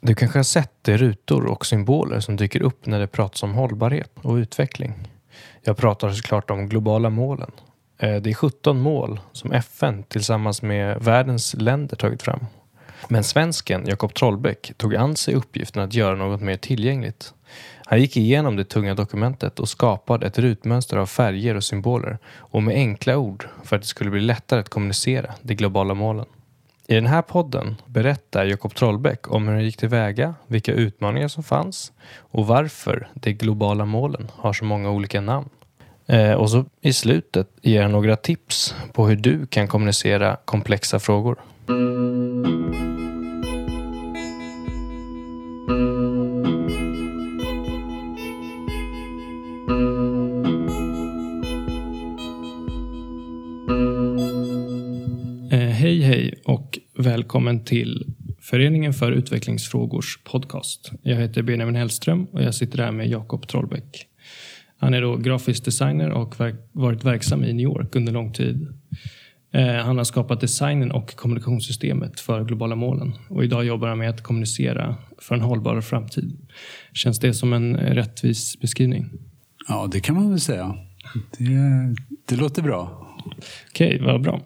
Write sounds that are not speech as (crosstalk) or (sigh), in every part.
Du kanske har sett de rutor och symboler som dyker upp när det pratas om hållbarhet och utveckling. Jag pratar såklart om globala målen. Eh, det är 17 mål som FN tillsammans med världens länder tagit fram. Men svensken Jakob Trollbäck tog an sig uppgiften att göra något mer tillgängligt. Han gick igenom det tunga dokumentet och skapade ett rutmönster av färger och symboler och med enkla ord för att det skulle bli lättare att kommunicera de globala målen. I den här podden berättar Jakob Trollbäck om hur han gick tillväga, vilka utmaningar som fanns och varför de globala målen har så många olika namn. Eh, och så i slutet ger han några tips på hur du kan kommunicera komplexa frågor. Välkommen till Föreningen för utvecklingsfrågors podcast. Jag heter Benjamin Hellström och jag sitter här med Jakob Trollbäck. Han är då grafisk designer och verk varit verksam i New York under lång tid. Eh, han har skapat designen och kommunikationssystemet för globala målen och idag jobbar han med att kommunicera för en hållbar framtid. Känns det som en rättvis beskrivning? Ja, det kan man väl säga. Det, det låter bra. Okej, vad bra.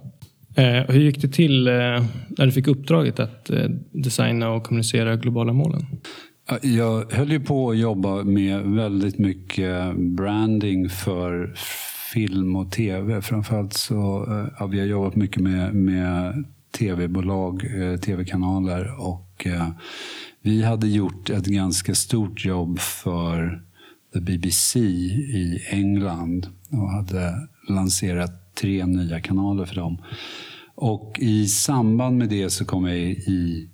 Eh, hur gick det till eh, när du fick uppdraget att eh, designa och kommunicera globala målen? Jag höll ju på att jobba med väldigt mycket branding för film och tv. Framförallt så ja, vi har jobbat mycket med, med tv-bolag, eh, tv-kanaler och eh, vi hade gjort ett ganska stort jobb för the BBC i England och hade lanserat tre nya kanaler för dem. Och i samband med det så kom jag i,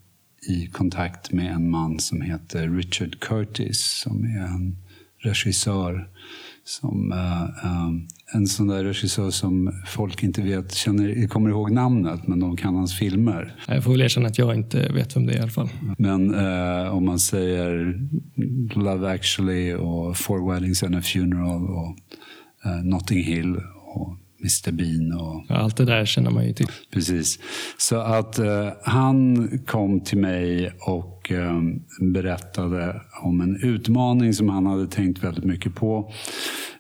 i kontakt med en man som heter Richard Curtis som är en regissör som uh, en sån där regissör som folk inte vet, känner, kommer ihåg namnet, men de kan hans filmer. Jag får väl erkänna att jag inte vet vem det är i alla fall. Men uh, om man säger Love actually och Four weddings and a funeral och Notting Hill och Mr Bean. Och, ja, allt det där känner man ju till. Precis. Så att uh, han kom till mig och um, berättade om en utmaning som han hade tänkt väldigt mycket på.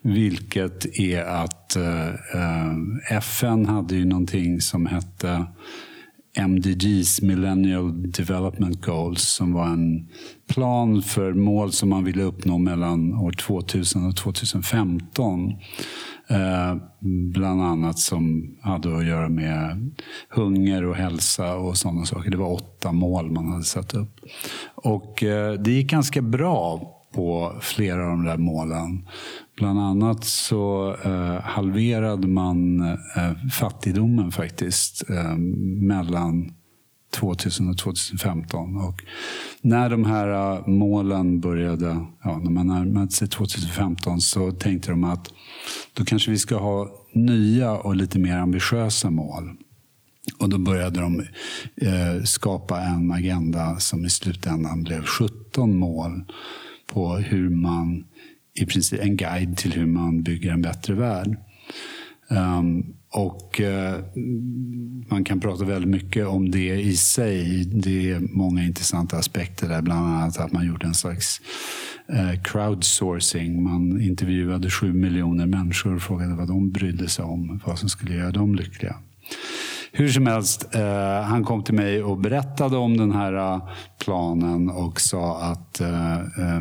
Vilket är att uh, FN hade ju någonting som hette MDGs, Millennial Development Goals, som var en plan för mål som man ville uppnå mellan år 2000 och 2015. Eh, bland annat som hade att göra med hunger och hälsa och sådana saker. Det var åtta mål man hade satt upp. Och eh, det gick ganska bra på flera av de där målen. Bland annat så eh, halverade man eh, fattigdomen faktiskt eh, mellan 2000 och 2015. Och när de här äh, målen började, ja, när man närmade sig 2015 så tänkte de att då kanske vi ska ha nya och lite mer ambitiösa mål. Och då började de eh, skapa en agenda som i slutändan blev 17 mål på hur man, i princip en guide till hur man bygger en bättre värld. Um, och eh, man kan prata väldigt mycket om det i sig. Det är många intressanta aspekter där, bland annat att man gjorde en slags eh, crowdsourcing. Man intervjuade sju miljoner människor och frågade vad de brydde sig om, vad som skulle göra dem lyckliga. Hur som helst, eh, han kom till mig och berättade om den här eh, planen och sa att eh, eh,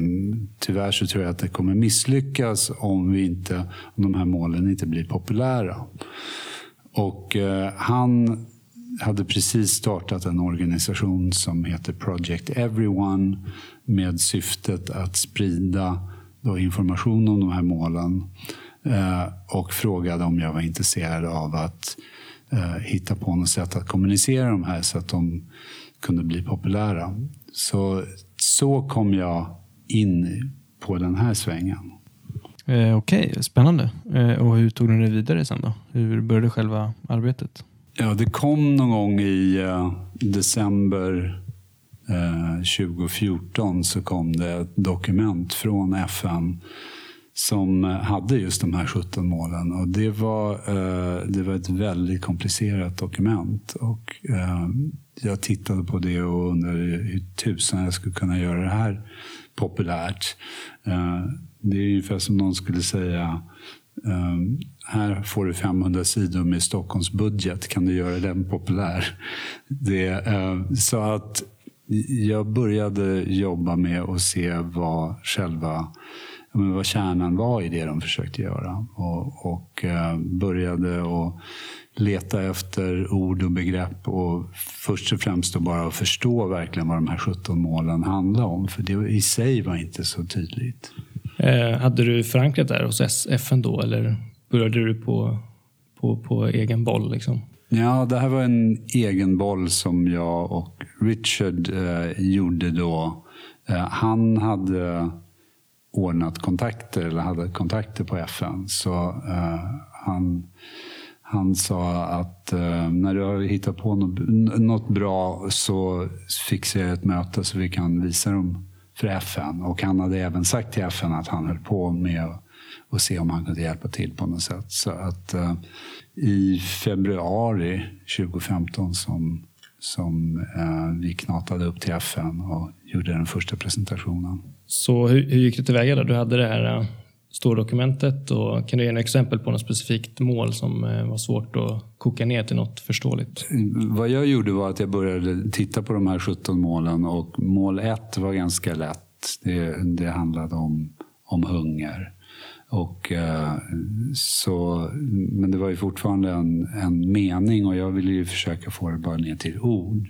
tyvärr så tror jag att det kommer misslyckas om, vi inte, om de här målen inte blir populära. Och eh, han hade precis startat en organisation som heter Project Everyone med syftet att sprida då information om de här målen eh, och frågade om jag var intresserad av att eh, hitta på något sätt att kommunicera de här så att de kunde bli populära. Så, så kom jag in på den här svängen. Eh, Okej, okay. spännande. Eh, och hur tog du det vidare sen då? Hur började själva arbetet? Ja, det kom någon gång i uh, december 2014 eh, så kom det ett dokument från FN som eh, hade just de här 17 målen. Och det, var, eh, det var ett väldigt komplicerat dokument. Och, eh, jag tittade på det och undrade hur tusan jag skulle kunna göra det här populärt. Det är ungefär som någon skulle säga här får du 500 sidor med Stockholms budget. Kan du göra den populär? Det, så att jag började jobba med att se vad själva vad kärnan var i det de försökte göra. Och, och uh, började att leta efter ord och begrepp och först och främst bara att förstå verkligen vad de här 17 målen handlar om. För det i sig var inte så tydligt. Eh, hade du förankrat det här hos FN då eller började du på, på, på egen boll? Liksom? Ja, det här var en egen boll som jag och Richard eh, gjorde då. Eh, han hade ordnat kontakter, eller hade kontakter på FN. Så eh, han, han sa att eh, när du har hittat på något, något bra så fixar jag ett möte så vi kan visa dem för FN. Och han hade även sagt till FN att han höll på med att se om han kunde hjälpa till på något sätt. Så att eh, i februari 2015 som, som uh, vi knatade upp till FN och gjorde den första presentationen. Så hur, hur gick det tillväga då? Du hade det här uh, ståldokumentet och kan du ge ett exempel på något specifikt mål som var svårt att koka ner till något förståeligt? Vad jag gjorde var att jag började titta på de här 17 målen och mål 1 var ganska lätt. Det, det handlade om, om hunger. Och, eh, så, men det var ju fortfarande en, en mening och jag ville ju försöka få det bara ner till ord.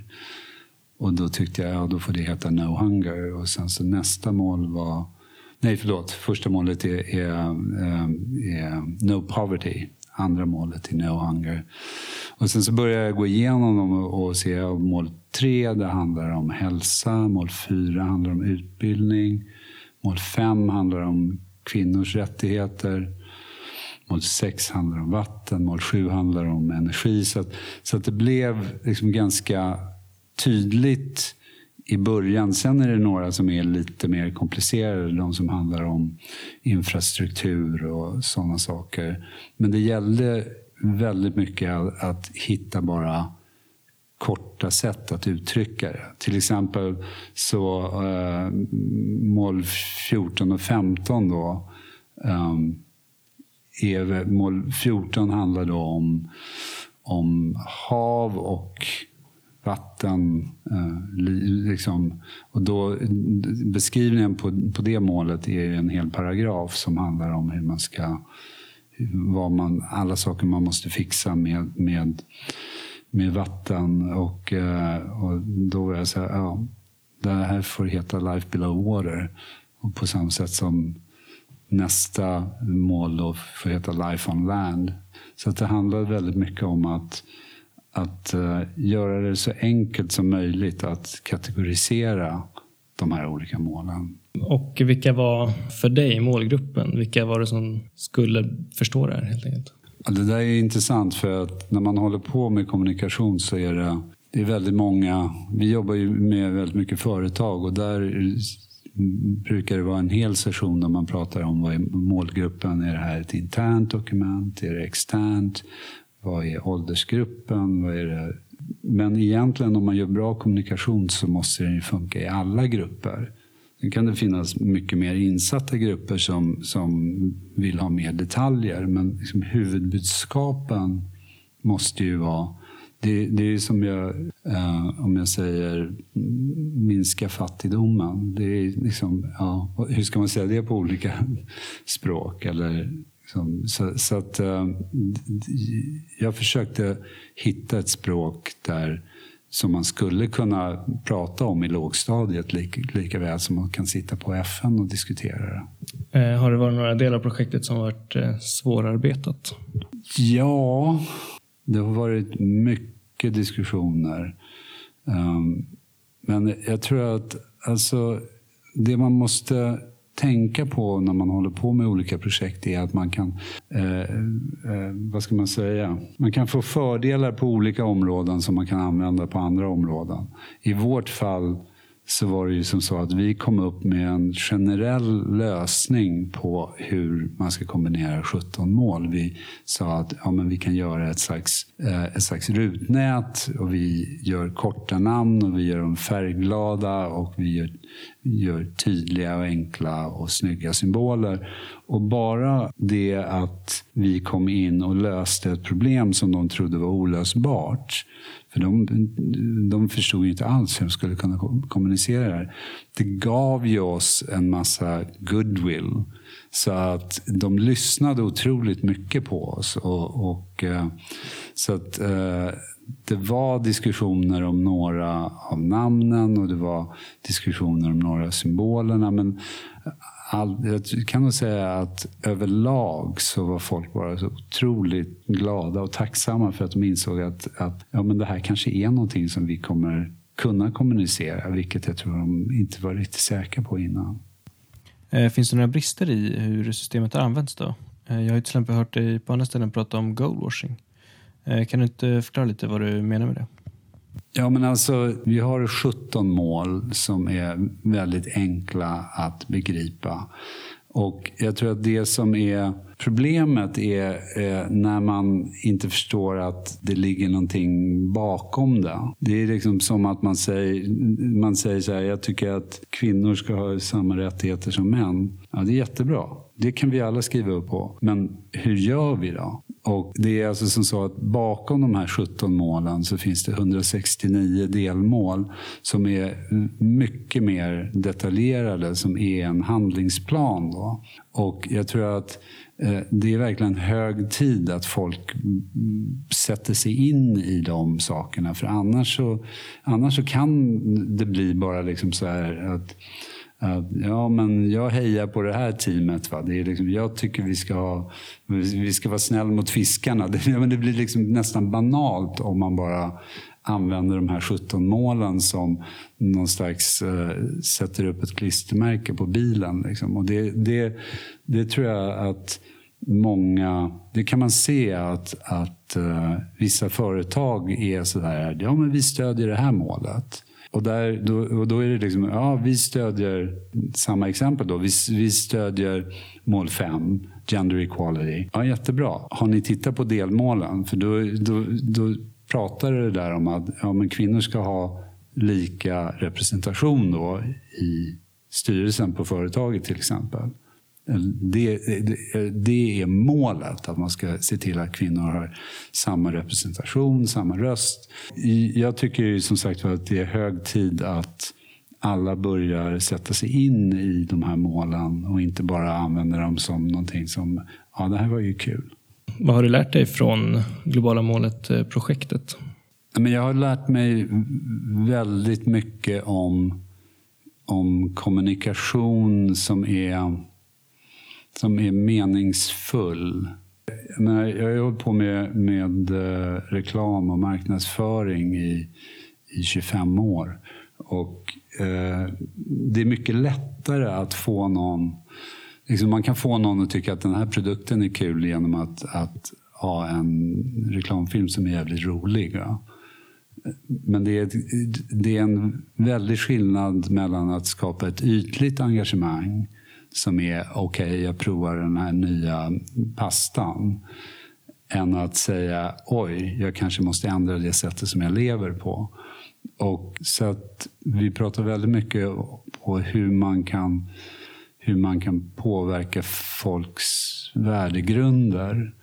Och då tyckte jag, ja då får det heta No Hunger. Och sen så nästa mål var, nej förlåt, första målet är, är, eh, är, No Poverty. Andra målet är No Hunger. Och sen så började jag gå igenom dem och se att mål tre, det handlar om hälsa. Mål fyra handlar om utbildning. Mål fem handlar om kvinnors rättigheter. Mål 6 handlar om vatten, mål 7 handlar om energi. Så att, så att det blev liksom ganska tydligt i början. Sen är det några som är lite mer komplicerade. De som handlar om infrastruktur och sådana saker. Men det gällde väldigt mycket att, hitta bara kort korta sätt att uttrycka det. Till exempel så eh, mål 14 och 15 då. Eh, är, mål 14 handlar då om, om hav och vatten. Eh, liksom. Och då, beskrivningen på, på det målet är en hel paragraf som handlar om hur man ska vad man, alla saker man måste fixa med, med med vatten. Och, eh, och då var jag så här, ja, det här får heta Life Below Water. Och på samma sätt som nästa mål då får heta Life on Land. Så att det handlar väldigt mycket om att, att uh, göra det så enkelt som möjligt att kategorisera de här olika målen. Och vilka var för dig målgruppen? Vilka var det som skulle förstå det här helt enkelt? Ja, det där är intressant för att när man håller på med kommunikation så är det, det är väldigt många. Vi jobbar ju med väldigt mycket företag och där brukar det vara en hel session där man pratar om vad är målgruppen. Är det här ett internt dokument? Är det externt? Vad är åldersgruppen? Vad är det? Men egentligen om man gör bra kommunikation så måste den ju funka i alla grupper. Sen kan det finnas mycket mer insatta grupper som, som vill ha mer detaljer. Men liksom huvudbudskapen måste ju vara det, det är som jag, eh, om jag säger minska fattigdomen. Det är liksom, ja, hur ska man säga det på olika (laughs) språk? Eller, liksom, så, så, att eh, jag försökte hitta ett språk där som man skulle kunna prata om i lågstadiet lika, lika väl som man kan sitta på FN och diskutera det. Eh, har det varit några delar av projektet som varit eh, svårarbetat? Ja, det har varit mycket diskussioner. Um, men jag tror att alltså, det man måste tänka på när man håller på med olika projekt är att man kan, eh, eh, vad ska man säga, man kan få fördelar på olika områden som man kan använda på andra områden. I vårt fall så var det ju som så att vi kom upp med en generell lösning på hur man ska kombinera 17 mål. Vi sa att ja, men vi kan göra ett slags, eh, ett slags rutnät och vi gör korta namn och vi gör dem färgglada och vi gör, gör tydliga och enkla och snygga symboler. Och bara det att vi kom in och löste ett problem som de trodde var olösbart för de, de förstod ju inte alls hur de skulle kunna kommunicera det här. Det gav ju oss en massa goodwill. Så att de lyssnade otroligt mycket på oss. Och, och eh, så att eh, det var diskussioner om några av namnen och det var diskussioner om några av symbolerna. Men all, jag kan nog säga att överlag så var folk bara så otroligt glada och tacksamma för att de insåg att, att ja, men det här kanske är någonting som vi kommer kunna kommunicera, vilket jag tror de inte var riktigt säkra på innan. Eh, finns det några brister i hur systemet har använts då? Eh, jag har till exempel hört dig på andra ställen prata om goalwashing. Eh, kan du inte förklara lite vad du menar med det? Ja, men alltså, vi har 17 mål som är väldigt enkla att begripa. Och jag tror att det som är problemet är eh, när man inte förstår att det ligger någonting bakom det. Det är liksom som att man säger, man säger så här, jag tycker att kvinnor ska ha samma rättigheter som män. Ja, det är jättebra. Det kan vi alla skriva upp på. Men hur gör vi då? Och det är alltså som så att bakom de här 17 målen så finns det 169 delmål som är mycket mer detaljerade, som är en handlingsplan. Då. Och jag tror att eh, det är verkligen hög tid att folk sätter sig in i de sakerna. För annars så, annars så kan det bli bara liksom så här att ja, men jag hejar på det här teamet. Va? Det är liksom, jag tycker vi ska, ha, vi ska vara snäll mot fiskarna. (laughs) Det, men det blir liksom nästan banalt om man bara använder de här 17 målen som någon slags eh, sätter upp ett klistermärke på bilen. Liksom. Och det, det, det tror jag att många... Det kan man se att, att eh, vissa företag är sådär, ja men vi stödjer det här målet. Och, där, då, och då är det liksom, ja vi stödjer, samma exempel då, vi, vi stödjer mål 5, gender equality. Ja, jättebra. Har ni tittat på delmålen? För då, då, då pratar det där om att ja, men kvinnor ska ha lika representation då i styrelsen på företaget till exempel. Det, det, det, är målet, att man ska se till att kvinnor har samma representation, samma röst. Jag tycker som sagt att det är hög tid att alla börjar sätta sig in i de här målen och inte bara använder dem som någonting som, ja det här var ju kul. Vad har du lärt dig från Globala målet-projektet? Jag har lärt mig väldigt mycket om, om kommunikation som är som är meningsfull. Jag, menar, jag har hållit på med, med eh, reklam och marknadsföring i, i 25 år. Och eh, det är mycket lättare att få någon... Liksom man kan få någon att tycka att den här produkten är kul genom att, att ha en reklamfilm som är jävligt rolig. Ja. Men det är, det är en väldig skillnad mellan att skapa ett ytligt engagemang som är okej, okay, jag provar den här nya pastan. Än att säga oj, jag kanske måste ändra det sättet som jag lever på. Och så att vi pratar väldigt mycket på hur man kan, hur man kan påverka folks värdegrunder.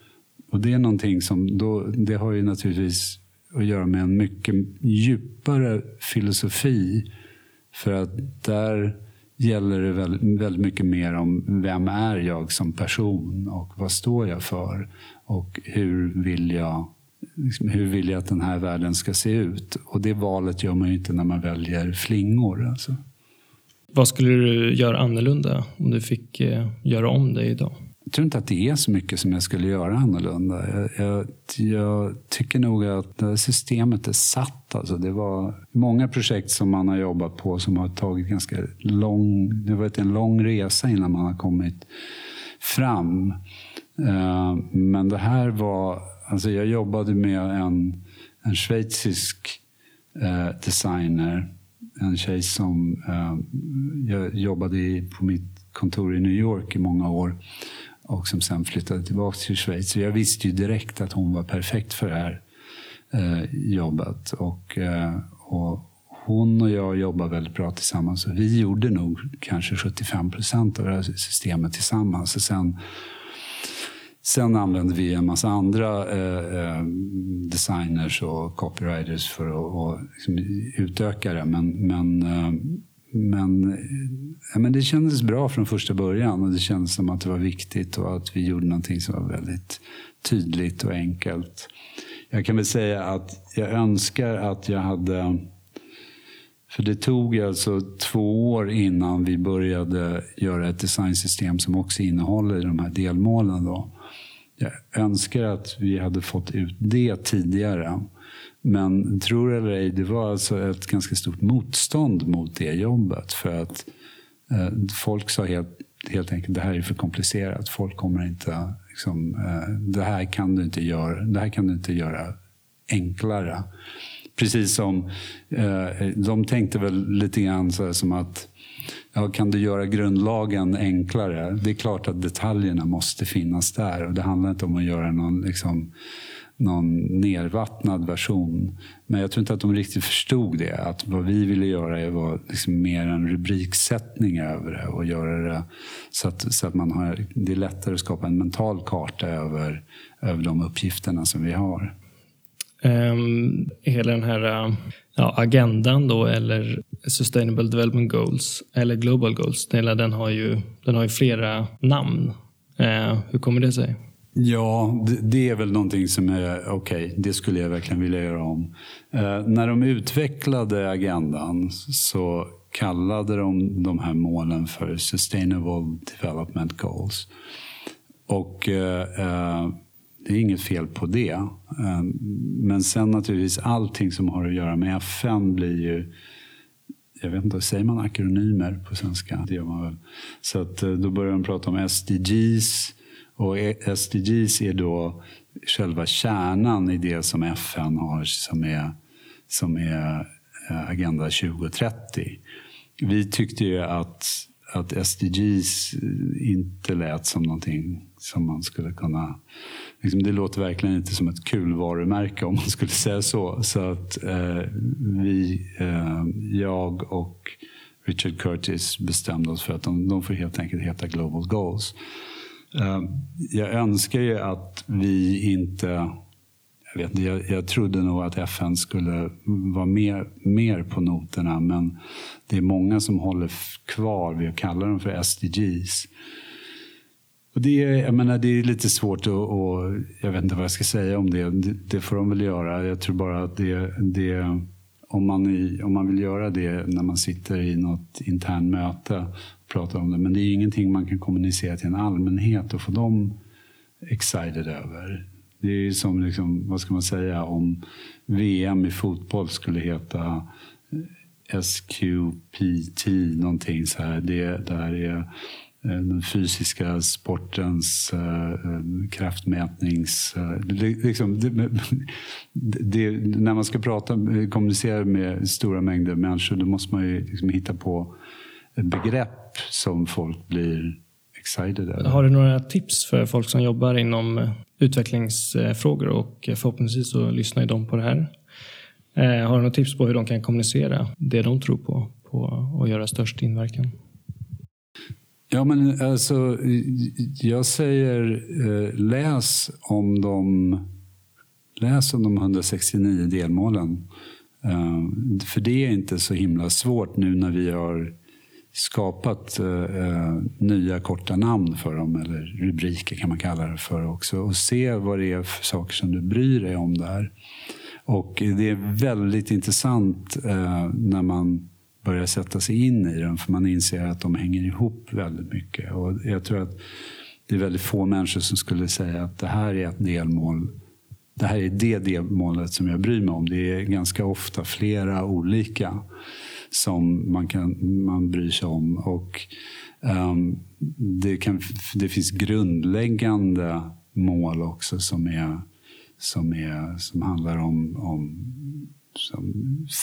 Och det är någonting som då, det har ju naturligtvis att göra med en mycket djupare filosofi. För att där gäller det väldigt, väldigt mycket mer om vem är jag som person och vad står jag för? Och hur vill jag liksom, hur vill jag att den här världen ska se ut? Och det valet gör man ju inte när man väljer flingor. Alltså. Vad skulle du göra annorlunda om du fick eh, göra om det idag? Jag tror inte att det är så mycket som jag skulle göra annorlunda. Jag, jag, jag tycker nog att det systemet är satt. Alltså det var många projekt som man har jobbat på som har tagit ganska lång... Det har varit en lång resa innan man har kommit fram. Eh, men det här var... Alltså jag jobbade med en, en schweizisk eh, designer en tjej som eh, jag jobbade i, på mitt kontor i New York i många år och som sen flyttade tillbaka till Schweiz. Så jag visste ju direkt att hon var perfekt för det här eh, jobbet. Och, eh, och hon och jag jobbar väldigt bra tillsammans. Och vi gjorde nog kanske 75 procent av det här systemet tillsammans. Och sen, sen använde vi en massa andra eh, eh designers och copywriters för att och liksom utöka det. Men, men, eh, men, ja, men det kändes bra från första början och det kändes som att det var viktigt och att vi gjorde någonting som var väldigt tydligt och enkelt. Jag kan väl säga att jag önskar att jag hade för det tog alltså två år innan vi började göra ett designsystem som också innehåller de här delmålen. Då. Jag önskar att vi hade fått ut det tidigare. Men tror eller ej, det var alltså ett ganska stort motstånd mot det jobbet. För att eh, folk sa helt, helt enkelt, det här är för komplicerat. Folk kommer inte, liksom, eh, det här kan du inte göra, det här kan du inte göra enklare. Precis som, eh, de tänkte väl lite grann så som att Ja, kan du göra grundlagen enklare? Det är klart att detaljerna måste finnas där. Och det handlar inte om att göra någon, liksom, någon nervattnad version. Men jag tror inte att de riktigt förstod det. Att vad vi ville göra var liksom mer en rubriksättning över det. Och göra det så att, så att man har, det är lättare att skapa en mental karta över, över de uppgifterna som vi har. Um, hela den här äh, ja, agendan då, eller Sustainable Development Goals, eller Global Goals, hela den har ju, den har ju flera namn. Uh, hur kommer det sig? Ja, det, det är väl någonting som är okej, okay, det skulle jag verkligen vilja göra om. Eh, när de utvecklade agendan så kallade de de här målen för Sustainable Development Goals. Och eh, eh, det är inget fel på det. Eh, men sen naturligtvis allting som har att göra med FN blir ju jag vet inte, säger man akronymer på svenska? Det gör man väl. Så att eh, då börjar de prata om SDGs. Och SDGs är då själva kärnan i det som FN har som är, som är eh, Agenda 2030. Vi tyckte ju att, att SDGs eh, inte lät som någonting som man skulle kunna liksom, det låter verkligen inte som ett kul varumärke om man skulle säga så. Så att eh, vi, eh, jag och Richard Curtis bestämde oss för att de, de får helt enkelt heta Global Goals. Ehm, jag önskar ju att vi inte jag, vet jag, jag trodde nog att FN skulle vara mer, mer på noterna men det är många som håller kvar vid att kalla dem för SDGs. Och det, är, jag menar, det är lite svårt att, och jag vet inte vad jag ska säga om det. det. det. får de väl göra. Jag tror bara att det, det om, man i, om man vill göra det när man sitter i något intern möte och pratar om det. Men det är ingenting man kan kommunicera till en allmänhet och få dem excited över. Det är som, liksom, vad ska man säga, om VM i fotboll skulle heta eh, SQPT någonting så här. Det där är Eh, den fysiska sportens äh, kraftmätnings... Äh, liksom, det, (laughs) det, när man ska prata, kommunicera med stora mängder människor då måste man ju liksom hitta på begrepp som folk blir excited över. Har du några tips för folk som jobbar inom utvecklingsfrågor och förhoppningsvis så lyssnar de på det här. Har du några tips på hur de kan kommunicera det de tror på, på och göra störst inverkan? Ja, men alltså, jag säger eh, läs om de, läs om de 169 delmålen. Eh, för det är inte så himla svårt nu när vi har skapat eh, eh, nya korta namn för dem, eller rubriker kan man kalla det för också. Och se vad det är för saker som du bryr dig om där. Och det är väldigt intressant eh, när man börja sätta sig in i dem. För man inser att de hänger ihop väldigt mycket. Och jag tror att det är väldigt få människor som skulle säga att det här är ett delmål. Det här är det delmålet som jag bryr mig om. Det är ganska ofta flera olika som man, kan, man bryr sig om. Och um, det, kan, det finns grundläggande mål också som, är, som, är, som handlar om, om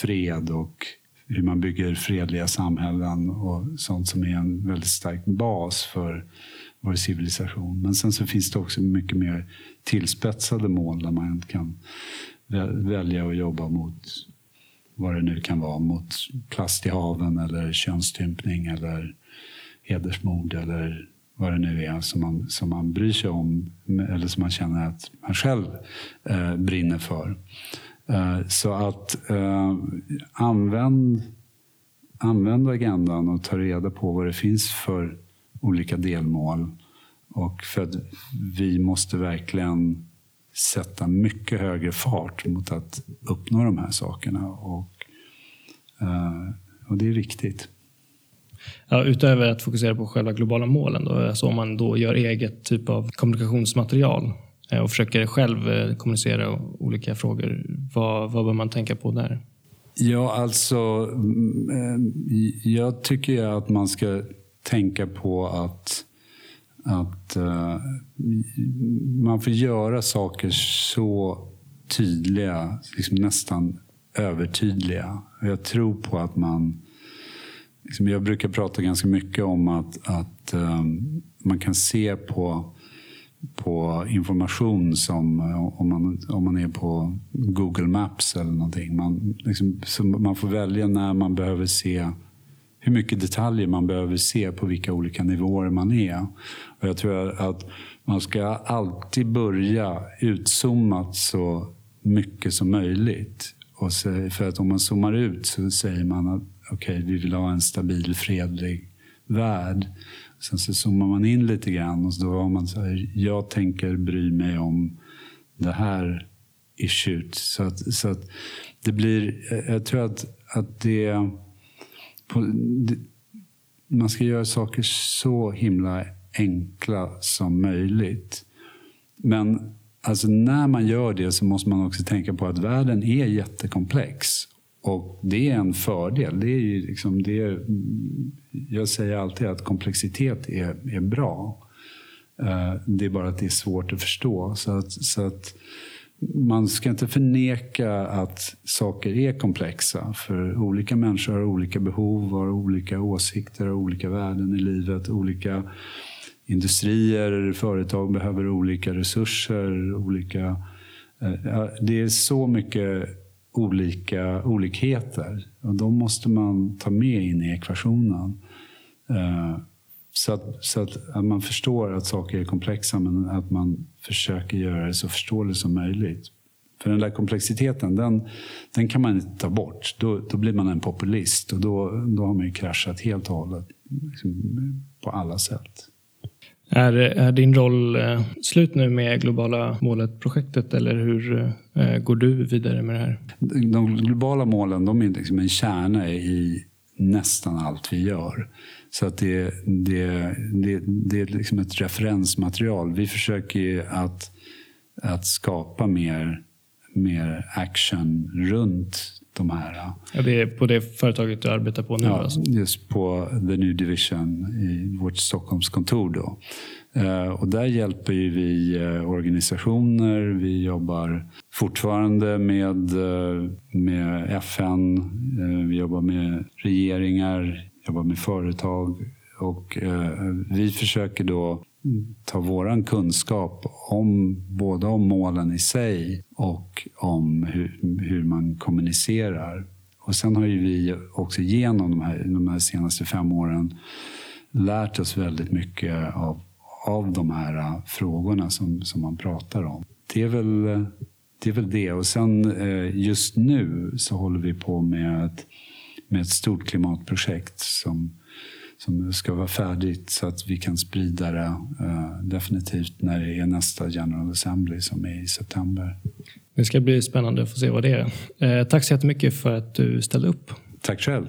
fred och hur man bygger fredliga samhällen och sånt som är en väldigt stark bas för vår civilisation. Men sen så finns det också mycket mer tillspetsade mål där man kan välja att jobba mot vad det nu kan vara, mot plast i haven eller könsstympning eller hedersmord eller vad det nu är som man, som man bryr sig om eller som man känner att man själv eh, brinner för. Eh, så att eh, använd, använd agendan och ta reda på vad det finns för olika delmål. Och för att vi måste verkligen sätta mycket högre fart mot att uppnå de här sakerna. Och, eh, och det är viktigt. Ja, utöver att fokusera på själva globala målen, då, alltså om man då gör eget typ av kommunikationsmaterial Eh, och försöker själv eh, kommunicera olika frågor, vad, vad bör man tänka på där? Ja, alltså mm, eh, jag tycker att man ska tänka på att att uh, man får göra saker så tydliga, liksom nästan övertydliga. Jag tror på att man... Liksom jag brukar prata ganska mycket om att, att um, man kan se på, på information som eh, om man, om man är på Google Maps eller någonting. Man, liksom, man får välja när man behöver se hur mycket detaljer man behöver se på vilka olika nivåer man är. Och jag tror att man ska alltid börja utzoomat så mycket som möjligt. Och så, för att om man zoomar ut så säger man att okej, okay, vi vill ha en stabil, fredlig värld. Sen så zoomar man in lite grann och då var man så här, jag tänker bry mig om det här issuet. Så att, så att det blir, eh, jag tror att, att det, på, det man ska göra saker så himla enkla som möjligt. Men alltså, när man gör det så måste man också tänka på att världen är jättekomplex. Och det är en fördel. Det är liksom, det är, jag säger alltid att komplexitet är, är bra. Eh, det är bara att det är svårt att förstå. Så att, så att man ska inte förneka att saker är komplexa. För olika människor har olika behov, har olika åsikter, har olika värden i livet. Olika industrier, företag behöver olika resurser. Olika, eh, det är så mycket olika olikheter. Och de måste man ta med in i ekvationen. Eh, så, att, så att, att, man förstår att saker är komplexa men att man försöker göra det så förståeligt som möjligt. För den där komplexiteten, den, den kan man inte ta bort. Då, då blir man en populist och då, då har man ju kraschat helt och hållet. Liksom, på alla sätt. Är, är din roll eh, slut nu med globala målet-projektet eller hur eh, går du vidare med det här? De globala målen de är liksom en kärna i nästan allt vi gör. Så att det, det, det, det är liksom ett referensmaterial. Vi försöker att, att skapa mer, mer action runt de här. Ja, det är på det företaget du arbetar på nu? Ja, alltså. just på The New Division i vårt Stockholmskontor. Då. Uh, och där hjälper vi uh, organisationer. Vi jobbar fortfarande med, uh, med FN. vi jobbar med regeringar, jobbar med företag. Och vi försöker då ta våran kunskap om både om målen i sig och om hur, hur man kommunicerar. Och sen har ju vi också genom de här, de här senaste fem åren lärt oss väldigt mycket av, av de här frågorna som, som man pratar om. Det är väl det. Är väl det. Och sen eh, just nu så håller vi på med ett, med ett stort klimatprojekt som som ska vara färdigt så att vi kan sprida det uh, definitivt när det är nästa General Assembly som är i september. Det ska bli spännande att få se vad det är. Uh, tack så jättemycket för att du ställde upp. Tack själv.